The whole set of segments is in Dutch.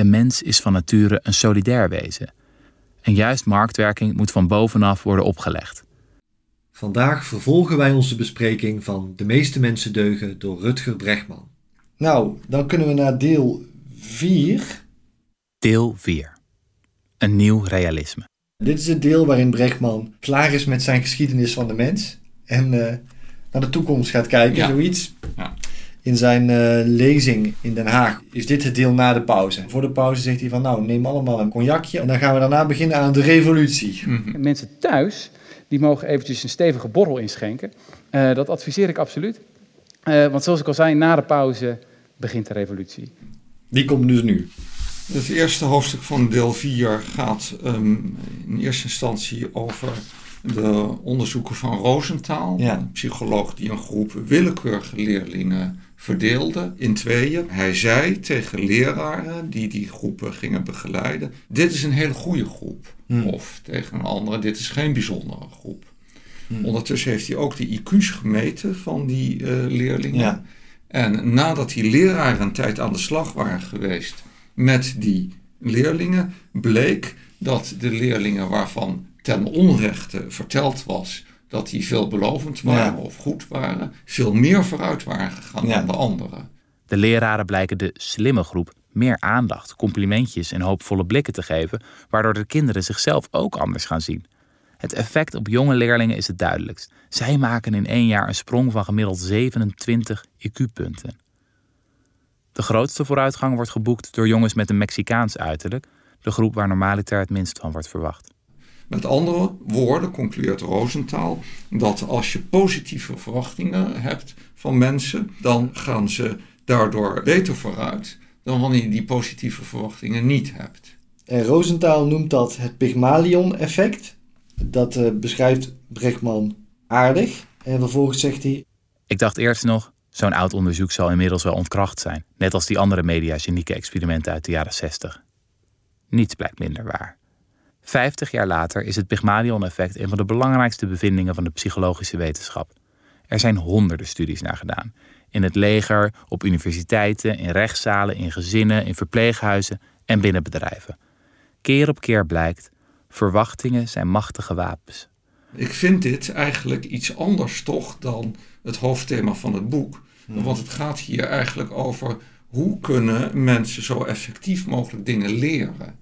De mens is van nature een solidair wezen. En juist marktwerking moet van bovenaf worden opgelegd. Vandaag vervolgen wij onze bespreking van De meeste mensen deugen door Rutger Bregman. Nou, dan kunnen we naar deel 4. Deel 4. Een nieuw realisme. Dit is het deel waarin Bregman klaar is met zijn geschiedenis van de mens en uh, naar de toekomst gaat kijken, Ja. zoiets. Ja. In zijn eh, lezing in Den Haag is dit het deel na de pauze. Voor de pauze zegt hij van nou, neem allemaal een cognacje en dan gaan we daarna beginnen aan de revolutie. Mhm. Mensen thuis, die mogen eventjes een stevige borrel inschenken. Eh, dat adviseer ik absoluut. Eh, want zoals ik al zei, na de pauze begint de revolutie. Die komt dus nu. Het eerste hoofdstuk van deel 4 gaat ehm, in eerste instantie over de onderzoeken van Rosenthal, Ja. een psycholoog die een groep willekeurige leerlingen verdeelde in tweeën. Hij zei tegen leraren die die groepen gingen begeleiden: Dit is een hele goede groep. Hmm. Of tegen een andere: Dit is geen bijzondere groep. Hmm. Ondertussen heeft hij ook de IQ's gemeten van die eh, leerlingen. Ja. En nadat die leraren een tijd aan de slag waren geweest met die leerlingen, bleek dat de leerlingen waarvan ten onrechte verteld was dat die veelbelovend waren Ja. of goed waren, veel meer vooruit waren gegaan Ja. dan de anderen. De leraren blijken de slimme groep meer aandacht, complimentjes en hoopvolle blikken te geven, waardoor de kinderen zichzelf ook anders gaan zien. Het effect op jonge leerlingen is het duidelijkst. Zij maken in één jaar een sprong van gemiddeld 27 IQ-punten. De grootste vooruitgang wordt geboekt door jongens met een Mexicaans uiterlijk, de groep waar normaliter het minst van wordt verwacht. Met andere woorden concludeert Rosenthal dat als je positieve verwachtingen hebt van mensen, dan gaan ze daardoor beter vooruit dan wanneer je die positieve verwachtingen niet hebt. En Rosenthal noemt dat het Pygmalion-effect. Dat eh, beschrijft Bregman aardig. En vervolgens zegt hij, Ik dacht eerst nog, zo'n oud onderzoek zal inmiddels wel ontkracht zijn, net als die andere mediagenieke experimenten uit de jaren 60. Niets blijkt minder waar. Vijftig jaar later is het Pygmalion-effect een van de belangrijkste bevindingen van de psychologische wetenschap. Er zijn honderden studies naar gedaan. In het leger, op universiteiten, in rechtszalen, in gezinnen, in verpleeghuizen en binnen bedrijven. Keer op keer blijkt, verwachtingen zijn machtige wapens. Ik vind dit eigenlijk iets anders toch dan het hoofdthema van het boek. Want het gaat hier eigenlijk over hoe kunnen mensen zo effectief mogelijk dingen leren.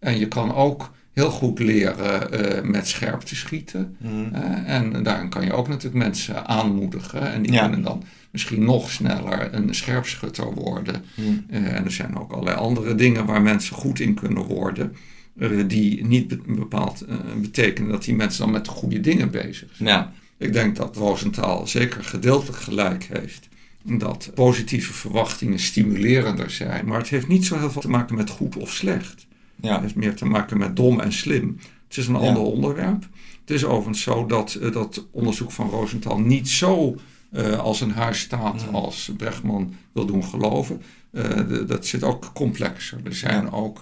En je kan ook heel goed leren eh, met scherp te schieten. Eh, en daarin kan je ook natuurlijk mensen aanmoedigen. En die Ja. kunnen dan misschien nog sneller een scherpschutter worden. Eh, en er zijn ook allerlei andere dingen waar mensen goed in kunnen worden. eh, die niet be- bepaald betekenen dat die mensen dan met de goede dingen bezig zijn. ja, Ik denk dat Rosenthal zeker gedeeltelijk gelijk heeft. Dat positieve verwachtingen stimulerender zijn. Maar het heeft niet zo heel veel te maken met goed of slecht. Ja, heeft meer te maken met dom en slim. Het is een Ja. ander onderwerp. Het is overigens zo dat eh, dat onderzoek van Rosenthal niet zo eh, als een huis staat als Bregman wil doen geloven. Eh, de- dat zit ook complexer. Er zijn ook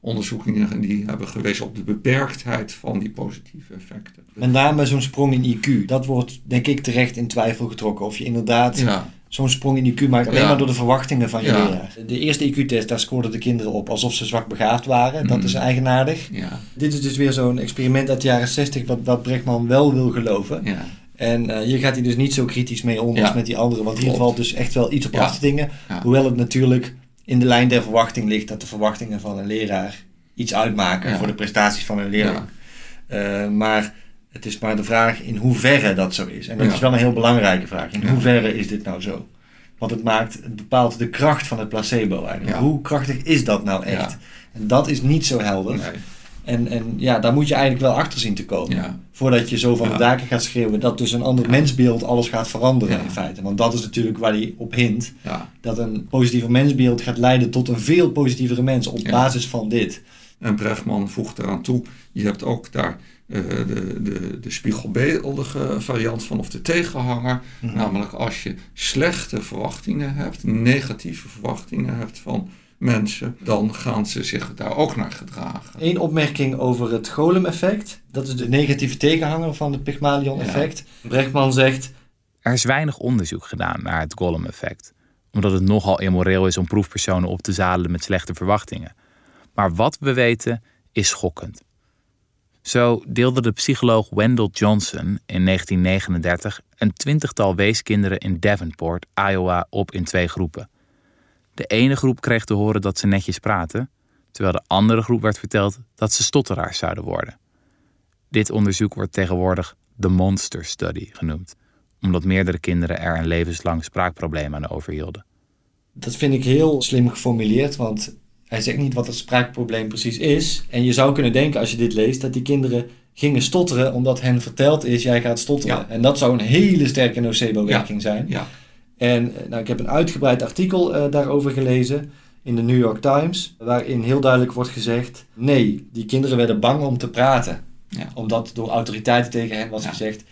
onderzoekingen die hebben gewezen op de beperktheid van die positieve effecten. Met name zo'n sprong in IQ. Dat wordt denk ik terecht in twijfel getrokken. Of je inderdaad Ja, zo'n sprong in IQ maakt. Alleen Ja. maar door de verwachtingen van je Ja. leraar. De eerste IQ-test, daar scoorden de kinderen op alsof ze zwak begaafd waren. Dat Mm. is eigenaardig. ja, Dit is dus weer zo'n experiment uit de jaren 60 wat, wat Brechtman wel wil geloven. ja. En eh, hier gaat hij dus niet zo kritisch mee om als met die andere. Want hier valt dus echt wel iets op af te dingen. Hoewel het natuurlijk in de lijn der verwachting ligt dat de verwachtingen van een leraar iets uitmaken voor de prestaties van een leerling. Eh, maar het is maar de vraag in hoeverre dat zo is. En dat Ja. is wel een heel belangrijke vraag. In hoeverre is dit nou zo? Want het, maakt, het bepaalt de kracht van het placebo eigenlijk. Ja. Hoe krachtig is dat nou echt? Ja. En dat is niet zo helder. Nee. En, en ja, daar moet je eigenlijk wel achter zien te komen. Ja. Voordat je zo van de daken gaat schreeuwen dat dus een ander mensbeeld alles gaat veranderen in feite. Want dat is natuurlijk waar hij op hint. Dat een positiever mensbeeld gaat leiden tot een veel positievere mens op basis van dit. En Bregman voegt eraan toe, je hebt ook daar eh, de, de, de spiegelbeeldige variant van of de tegenhanger. Mhm. Namelijk als je slechte verwachtingen hebt, negatieve verwachtingen hebt van mensen, dan gaan ze zich daar ook naar gedragen. Eén opmerking over het Golem-effect. Dat is de negatieve tegenhanger van het Pygmalion-effect. Brechtman zegt, Er is weinig onderzoek gedaan naar het Gollum-effect, omdat het nogal immoreel is om proefpersonen op te zadelen met slechte verwachtingen. Maar wat we weten is schokkend. Zo deelde de psycholoog Wendell Johnson in 1939 een twintigtal weeskinderen in Davenport, Iowa, op in twee groepen. De ene groep kreeg te horen dat ze netjes praten, terwijl de andere groep werd verteld dat ze stotteraars zouden worden. Dit onderzoek wordt tegenwoordig de Monster Study genoemd, omdat meerdere kinderen er een levenslang spraakprobleem aan overhielden. Dat vind ik heel slim geformuleerd, want hij zegt niet wat het spraakprobleem precies is. En je zou kunnen denken als je dit leest dat die kinderen gingen stotteren omdat hen verteld is jij gaat stotteren. En dat zou een hele sterke nocebo-werking zijn. Ja. En eh, nou, ik heb een uitgebreid artikel uh, daarover gelezen in de New York Times, waarin heel duidelijk wordt gezegd: nee, die kinderen werden bang om te praten. Ja. Omdat door autoriteiten tegen hen was gezegd: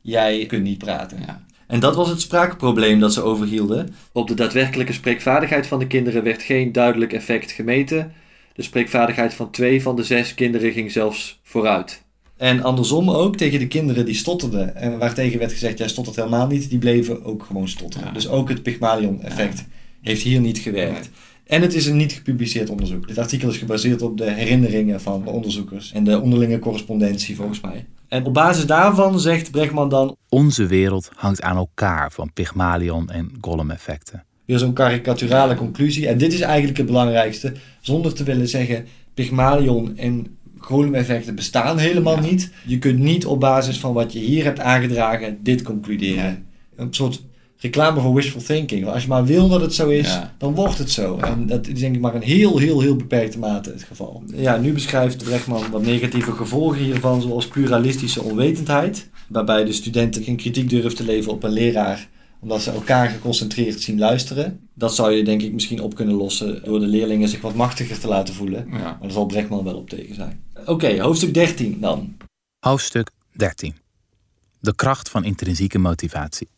jij kunt niet praten. Ja. En dat was het spraakprobleem dat ze overhielden. Op de daadwerkelijke spreekvaardigheid van de kinderen werd geen duidelijk effect gemeten. De spreekvaardigheid van twee van de zes kinderen ging zelfs vooruit. En andersom ook tegen de kinderen die stotterden en waartegen werd gezegd: jij stottert helemaal niet, die bleven ook gewoon stotteren. Ja. Dus ook het Pygmalion-effect heeft hier niet gewerkt. Nee. En het is een niet gepubliceerd onderzoek. Dit artikel is gebaseerd op de herinneringen van de onderzoekers en de onderlinge correspondentie volgens mij. En op basis daarvan zegt Bregman dan Onze wereld hangt aan elkaar van Pygmalion en Gollum-effecten. weer zo'n karikaturale conclusie. En dit is eigenlijk het belangrijkste. Zonder te willen zeggen, Pygmalion en Golem-effecten bestaan helemaal Ja. niet. Je kunt niet op basis van wat je hier hebt aangedragen, dit concluderen. Een soort reclame voor wishful thinking. Als je maar wil dat het zo is, Ja. dan wordt het zo. Ja. En dat is denk ik maar een heel, heel, heel beperkte mate het geval. Ja, nu beschrijft Brechtman wat negatieve gevolgen hiervan, zoals pluralistische onwetendheid. Waarbij de studenten geen kritiek durven te leveren op een leraar omdat ze elkaar geconcentreerd zien luisteren. Dat zou je denk ik misschien op kunnen lossen door de leerlingen zich wat machtiger te laten voelen. Ja. Maar daar zal Brechtman wel op tegen zijn. Oké, hoofdstuk 13 dan. Hoofdstuk 13. De kracht van intrinsieke motivatie.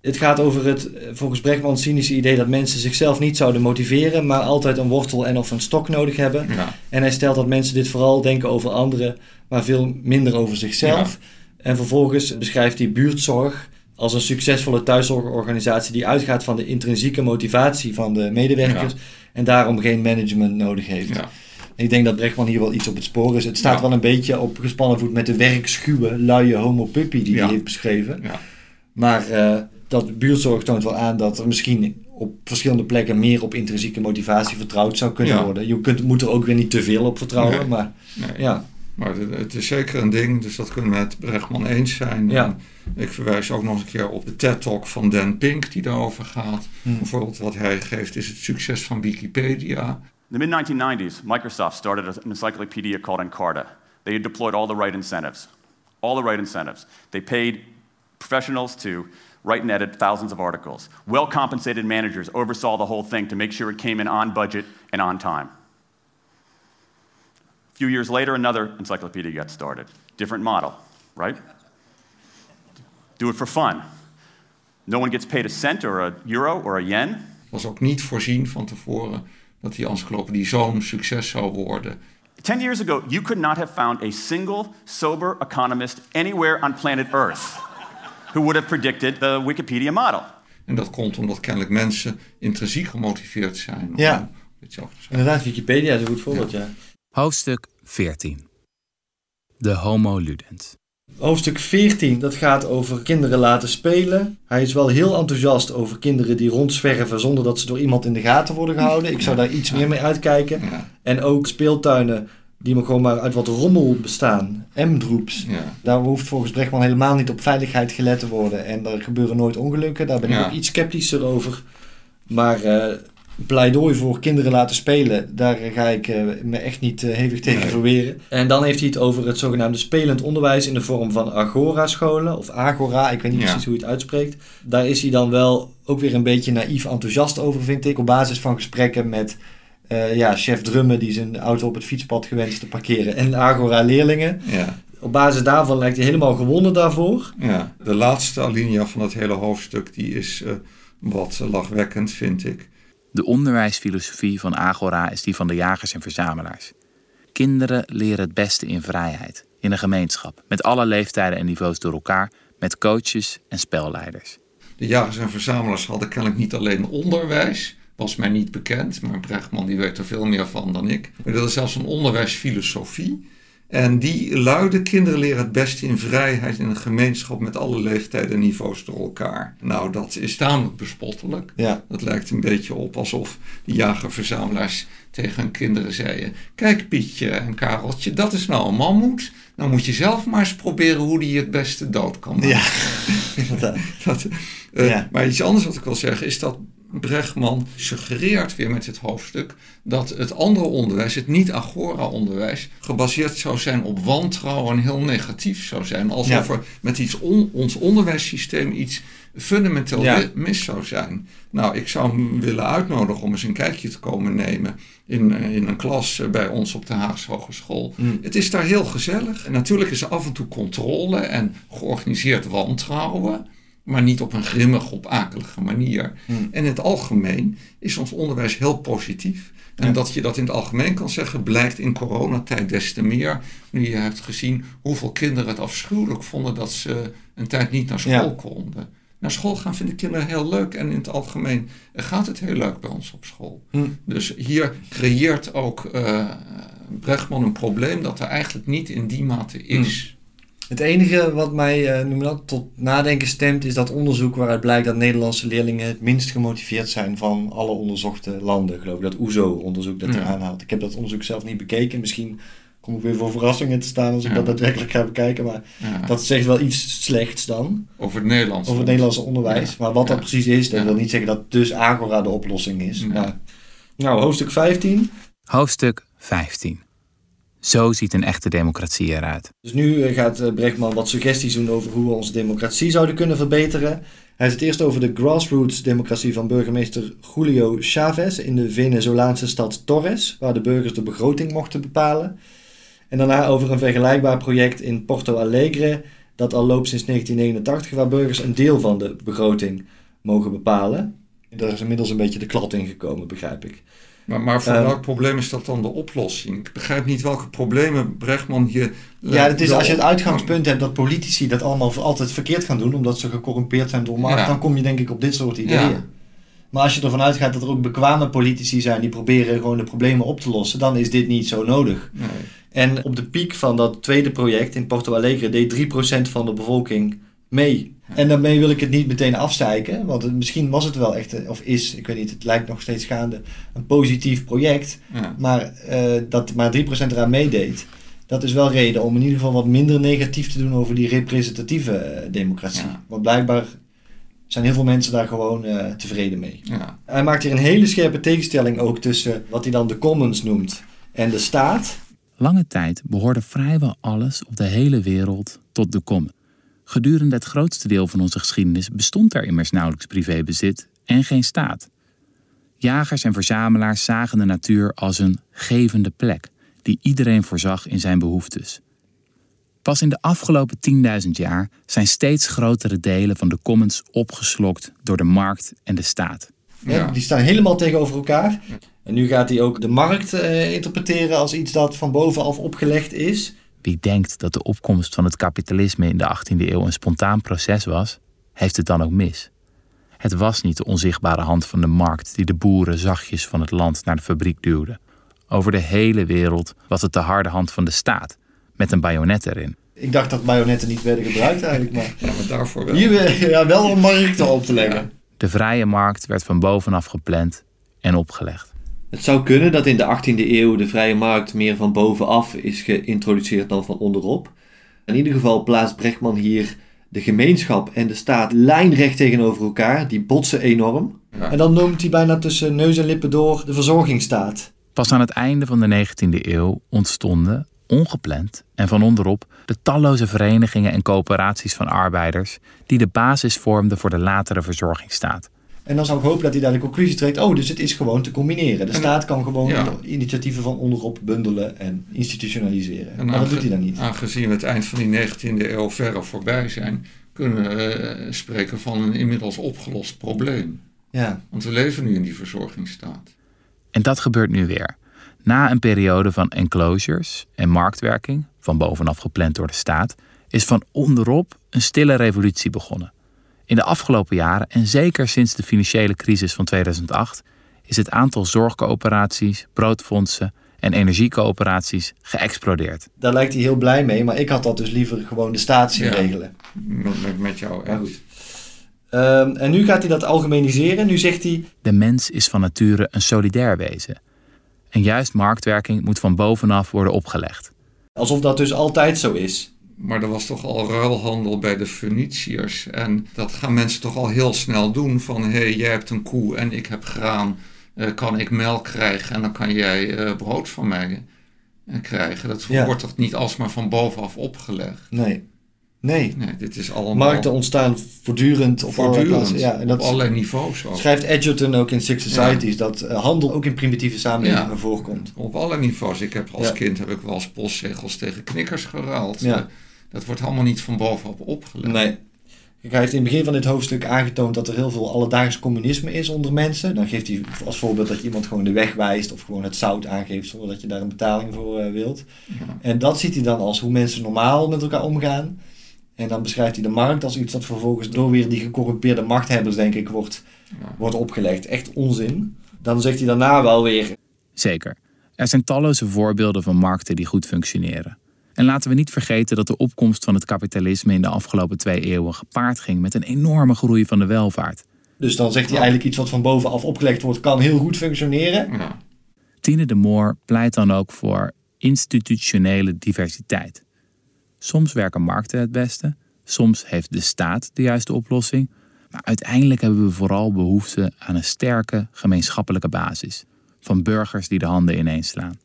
Het gaat over het, eh, volgens Brechtman, cynische idee dat mensen zichzelf niet zouden motiveren, maar altijd een wortel en of een stok nodig hebben. Ja. En hij stelt dat mensen dit vooral denken over anderen, maar veel minder over zichzelf. En vervolgens beschrijft hij buurtzorg als een succesvolle thuiszorgorganisatie die uitgaat van de intrinsieke motivatie van de medewerkers en daarom geen management nodig heeft. Ik denk dat Brechtman hier wel iets op het spoor is. Het staat wel een beetje op gespannen voet met de werkschuwe, luie homo puppy die hij heeft beschreven. Maar eh, dat buurtzorg toont wel aan dat er misschien op verschillende plekken meer op intrinsieke motivatie vertrouwd zou kunnen Ja. worden. Je kunt, moet er ook weer niet te veel op vertrouwen, Nee. maar Nee. ja. Maar het, het is zeker een ding, dus dat kunnen we met Brechtman eens zijn. Ja. Ik verwijs ook nog eens een keer op de TED-talk van Dan Pink die daarover gaat. Hmm. Bijvoorbeeld wat hij geeft is het succes van Wikipedia. In the mid 1990s, Microsoft started an encyclopedia called Encarta. They had deployed all the right incentives. All the right incentives. They paid professionals to write and edit thousands of articles. Well compensated managers oversaw the whole thing to make sure it came in on budget and on time. A few years later, another encyclopedia got started. Different model, right? Do it for fun. No one gets paid a cent or a euro or a yen. Was ook niet voorzien van tevoren dat die encyclopedie zo'n succes zou worden. Ten years ago, you could not have found a single sober economist anywhere on planet Earth who would have predicted the Wikipedia model. En dat komt omdat kennelijk mensen intrinsiek gemotiveerd zijn. om Ja. dit zelf te zeggen. Inderdaad, Wikipedia is een goed voorbeeld, ja. Hoofdstuk 14. De Homo Ludens. Hoofdstuk 14, dat gaat over kinderen laten spelen. Hij is wel heel enthousiast over kinderen die rondzwerven zonder dat ze door iemand in de gaten worden gehouden. Ik zou daar iets meer mee uitkijken. Ja, En ook speeltuinen die maar gewoon maar uit wat rommel bestaan. M-droeps. ja. Daar hoeft volgens Brechtman helemaal niet op veiligheid gelet te worden. En er gebeuren nooit ongelukken. Daar ben ik Ja. ook iets sceptischer over. Maar eh, pleidooi voor kinderen laten spelen, daar ga ik eh, me echt niet eh, hevig tegen Nee. verweren. En dan heeft hij het over het zogenaamde spelend onderwijs in de vorm van Agora-scholen. Of Agora, ik weet niet Ja. precies hoe je het uitspreekt. Daar is hij dan wel ook weer een beetje naïef enthousiast over, vind ik. Op basis van gesprekken met eh, ja, chef Drummen die zijn auto op het fietspad gewenst te parkeren. En Agora-leerlingen. ja. Op basis daarvan lijkt hij helemaal gewonnen daarvoor. Ja, de laatste alinea van het hele hoofdstuk die is eh, wat lachwekkend, vind ik. De onderwijsfilosofie van Agora is die van de jagers en verzamelaars. Kinderen leren het beste in vrijheid, in een gemeenschap, met alle leeftijden en niveaus door elkaar, met coaches en spelleiders. De jagers en verzamelaars hadden kennelijk niet alleen onderwijs, was mij niet bekend, maar Brechtman die weet er veel meer van dan ik. Maar dat is zelfs een onderwijsfilosofie. En die luide kinderen leren het beste in vrijheid in een gemeenschap met alle leeftijden en niveaus door elkaar. Nou, dat is tamelijk bespottelijk. Ja. Dat lijkt een beetje op alsof die jagerverzamelaars tegen hun kinderen zeiden: Kijk, Pietje en Kareltje, dat is nou een mammoet. Dan moet je zelf maar eens proberen hoe die het beste dood kan maken. Ja. Dat, uh, Ja. Maar iets anders wat ik wil zeggen is dat Brechtman suggereert weer met dit hoofdstuk dat het andere onderwijs, het niet-agora-onderwijs, gebaseerd zou zijn op wantrouwen en heel negatief zou zijn. Alsof Ja. er met iets on- ons onderwijssysteem iets fundamenteel Ja. mis zou zijn. Nou, ik zou hem willen uitnodigen om eens een kijkje te komen nemen in, eh, in een klas eh, bij ons op de Haagse Hogeschool. Mm. Het is daar heel gezellig. En natuurlijk is er af en toe controle en georganiseerd wantrouwen. Maar niet op een grimmige, op akelige manier. Mm. En in het algemeen is ons onderwijs heel positief. En dat je dat in het algemeen kan zeggen, blijkt in coronatijd des te meer. Nu je hebt gezien hoeveel kinderen het afschuwelijk vonden dat ze een tijd niet naar school Ja. konden. Naar school gaan vinden kinderen heel leuk. En in het algemeen gaat het heel leuk bij ons op school. Hm. Dus hier creëert ook eh, Brechtman een probleem dat er eigenlijk niet in die mate is. Het enige wat mij eh, noem dat, tot nadenken stemt, is dat onderzoek waaruit blijkt dat Nederlandse leerlingen het minst gemotiveerd zijn van alle onderzochte landen. Geloof ik dat OESO-onderzoek dat Ja. er aanhaalt. Ik heb dat onderzoek zelf niet bekeken. Misschien kom ik weer voor verrassingen te staan als ik Ja. dat daadwerkelijk ga bekijken. Maar Ja, dat zegt wel iets slechts dan over het Nederlands. over het Nederlandse onderwijs. Ja. Maar wat dat precies is, dat Ja. wil niet zeggen dat dus Agora de oplossing is. Ja. Maar, nou, hoofdstuk 15. Hoofdstuk 15. Zo ziet een echte democratie eruit. Dus nu eh, gaat eh, Brechtman wat suggesties doen over hoe we onze democratie zouden kunnen verbeteren. Hij heeft het eerst over de grassroots democratie van burgemeester Julio Chavez in de Venezolaanse stad Torres, waar de burgers de begroting mochten bepalen. En daarna over een vergelijkbaar project in Porto Alegre, dat al loopt sinds 1989, waar burgers een deel van de begroting mogen bepalen. Daar is inmiddels een beetje de klad in gekomen, begrijp ik. Maar, maar voor Ehm. welk probleem is dat dan de oplossing? Ik begrijp niet welke problemen Brechtman hier... Ja, het is, als je het uitgangspunt hebt dat politici dat allemaal voor altijd verkeerd gaan doen, omdat ze gecorrumpeerd zijn door macht, Ja. dan kom je denk ik op dit soort ideeën. Ja. Maar als je ervan uitgaat dat er ook bekwame politici zijn die proberen gewoon de problemen op te lossen, dan is dit niet zo nodig. Nee. En op de piek van dat tweede project in Porto Alegre deed 3% van de bevolking mee. En daarmee wil ik het niet meteen afzeiken, want het- misschien was het wel echt, of is, ik weet niet, het lijkt nog steeds gaande, een positief project. Ja. Maar eh, dat maar 3% eraan meedeed, dat is wel reden om in ieder geval wat minder negatief te doen over die representatieve eh, democratie. Ja. Want blijkbaar zijn heel veel mensen daar gewoon eh, tevreden mee. Ja. Hij maakt hier een hele scherpe tegenstelling ook tussen wat hij dan de commons noemt en de staat. Lange tijd behoorde vrijwel alles op de hele wereld tot de common. Gedurende het grootste deel van onze geschiedenis bestond er immers nauwelijks privébezit en geen staat. Jagers en verzamelaars zagen de natuur als een gevende plek die iedereen voorzag in zijn behoeftes. Pas in de afgelopen 10.000 jaar zijn steeds grotere delen van de commons opgeslokt door de markt en de staat. Ja. Die staan helemaal tegenover elkaar. En nu gaat hij ook de markt eh, interpreteren als iets dat van bovenaf opgelegd is. Wie denkt dat de opkomst van het kapitalisme in de 18e eeuw een spontaan proces was, heeft het dan ook mis. Het was niet de onzichtbare hand van de markt die de boeren zachtjes van het land naar de fabriek duwde. Over de hele wereld was het de harde hand van de staat, met een bajonet erin. Ik dacht dat bajonetten niet werden gebruikt eigenlijk, maar ja, maar daarvoor wel. hier ja, wel om markten op te leggen. De vrije markt werd van bovenaf gepland en opgelegd. Het zou kunnen dat in de 18e eeuw de vrije markt meer van bovenaf is geïntroduceerd dan van onderop. In ieder geval plaatst Brechtman hier de gemeenschap en de staat lijnrecht tegenover elkaar. Die botsen enorm. Ja. En dan noemt hij bijna tussen neus en lippen door de verzorgingsstaat. Pas aan het einde van de 19e eeuw ontstonden, ongepland en van onderop, de talloze verenigingen en coöperaties van arbeiders die de basis vormden voor de latere verzorgingsstaat. En dan zou ik hopen dat hij daar de conclusie trekt. Oh, dus het is gewoon te combineren. De En- staat kan gewoon ja. initiatieven van onderop bundelen en institutionaliseren. En maar dat doet hij dan niet. Aangezien we het eind van die 19e eeuw verre voorbij zijn, kunnen we eh, spreken van een inmiddels opgelost probleem. Ja. Want we leven nu in die verzorgingsstaat. En dat gebeurt nu weer. Na een periode van enclosures en marktwerking, van bovenaf gepland door de staat, is van onderop een stille revolutie begonnen. In de afgelopen jaren, en zeker sinds de financiële crisis van 2008, is het aantal zorgcoöperaties, broodfondsen en energiecoöperaties geëxplodeerd. Daar lijkt hij heel blij mee, maar ik had dat dus liever gewoon de staat zien Ja. regelen. Met, met, jou eens. goed. Ehm, en nu gaat hij dat algemeniseren. Nu zegt hij, De mens is van nature een solidair wezen. En juist marktwerking moet van bovenaf worden opgelegd. alsof dat dus altijd zo is. Maar er was toch al ruilhandel bij de Feniciërs. En dat gaan mensen toch al heel snel doen. Van hé, hey, jij hebt een koe en ik heb graan. Eh, kan ik melk krijgen en dan kan jij eh, brood van mij eh, krijgen. Dat Ja. wordt toch niet alsmaar van bovenaf opgelegd. Nee. Nee. Nee, dit is allemaal Markten ontstaan voortdurend op allerlei voortdurend. plaatsen. Ja, en dat op allerlei niveaus ook. schrijft Edgerton ook in Six Societies. Dat handel ook in primitieve samenlevingen Ja. voorkomt. Op allerlei niveaus. Ik heb als kind heb ik wel eens postzegels tegen knikkers geruild. Ja. Dat wordt allemaal niet van bovenop opgelegd. Nee. Kijk, hij heeft in het begin van dit hoofdstuk aangetoond dat er heel veel alledaags communisme is onder mensen. Dan geeft hij als voorbeeld dat je iemand gewoon de weg wijst of gewoon het zout aangeeft zonder dat je daar een betaling voor eh, wilt. Ja. En dat ziet hij dan als hoe mensen normaal met elkaar omgaan. En dan beschrijft hij de markt als iets dat vervolgens door weer die gecorrumpeerde machthebbers, denk ik, wordt, Ja. wordt opgelegd. Echt onzin. Dan zegt hij daarna wel weer, Zeker, er zijn talloze voorbeelden van markten die goed functioneren. En laten we niet vergeten dat de opkomst van het kapitalisme in de afgelopen twee eeuwen gepaard ging met een enorme groei van de welvaart. dus dan zegt hij eigenlijk iets wat van bovenaf opgelegd wordt, kan heel goed functioneren. Ja. Tine de Moor pleit dan ook voor institutionele diversiteit. Soms werken markten het beste, soms heeft de staat de juiste oplossing, maar uiteindelijk hebben we vooral behoefte aan een sterke gemeenschappelijke basis. Van burgers die de handen ineens slaan.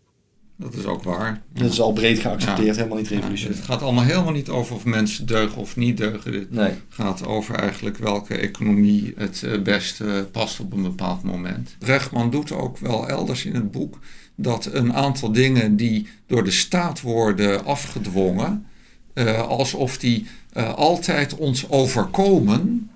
Dat is ook waar. Dat is al breed geaccepteerd, Ja. helemaal niet Ja, revolutionair. het gaat allemaal helemaal niet over of mensen deugen of niet deugen. Nee. gaat over eigenlijk welke economie het eh, beste past op een bepaald moment. Brechtman doet ook wel elders in het boek dat een aantal dingen die door de staat worden afgedwongen, eh, alsof die eh, altijd ons overkomen,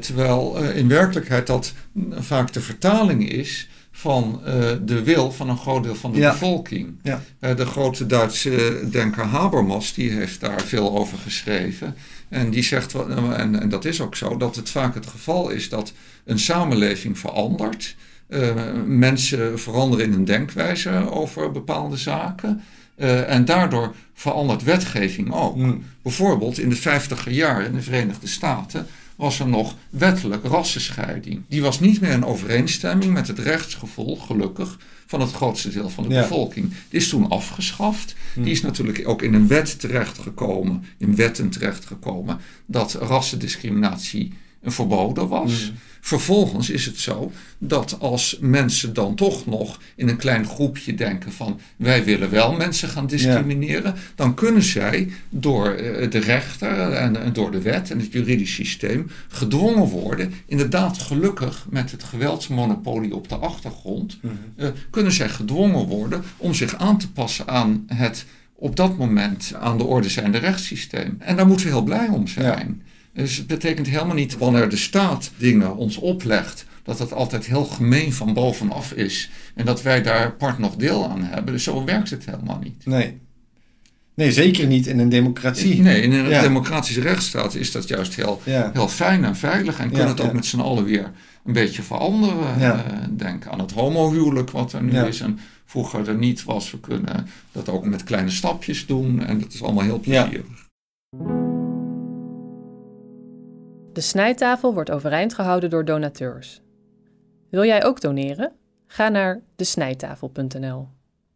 terwijl in werkelijkheid dat mm, vaak de vertaling is van eh, de wil van een groot deel van de Ja. bevolking. Ja. Eh, de grote Duitse denker Habermas die heeft daar veel over geschreven. En die zegt, wel- en, en dat is ook zo, dat het vaak het geval is dat een samenleving verandert. Eh, mensen veranderen in hun denkwijze over bepaalde zaken. Eh, en daardoor verandert wetgeving ook. Mm. Bijvoorbeeld in de 50er jaren in de Verenigde Staten was er nog wettelijk rassenscheiding. Die was niet meer in overeenstemming met het rechtsgevoel, gelukkig, van het grootste deel van de Ja. bevolking. Die is toen afgeschaft. Hmm. Die is natuurlijk ook in een wet terechtgekomen, in wetten terechtgekomen, dat rassendiscriminatie verboden was. Hmm. Vervolgens is het zo dat als mensen dan toch nog in een klein groepje denken van wij willen wel mensen gaan discrimineren, dan kunnen zij door eh, de rechter en, door de wet en het juridisch systeem gedwongen worden, inderdaad gelukkig met het geweldsmonopolie op de achtergrond, eh, kunnen zij gedwongen worden om zich aan te passen aan het op dat moment aan de orde zijnde rechtssysteem. En daar moeten we heel blij om zijn. Dus het betekent helemaal niet wanneer de staat dingen ons oplegt, dat het altijd heel gemeen van bovenaf is. En dat wij daar part nog deel aan hebben. Dus zo werkt het helemaal niet. Nee. Nee, zeker niet in een democratie. Nee, in een Ja. democratische rechtsstaat is dat juist heel, Ja. heel fijn en veilig. En kunnen Ja, het ook met z'n allen weer een beetje veranderen. Eh, denk aan het homohuwelijk wat er nu is en vroeger er niet was. We kunnen dat ook met kleine stapjes doen. En dat is allemaal heel Ja. plezierig. De snijtafel wordt overeind gehouden door donateurs. Wil jij ook doneren? Ga naar desnijtafel.nl.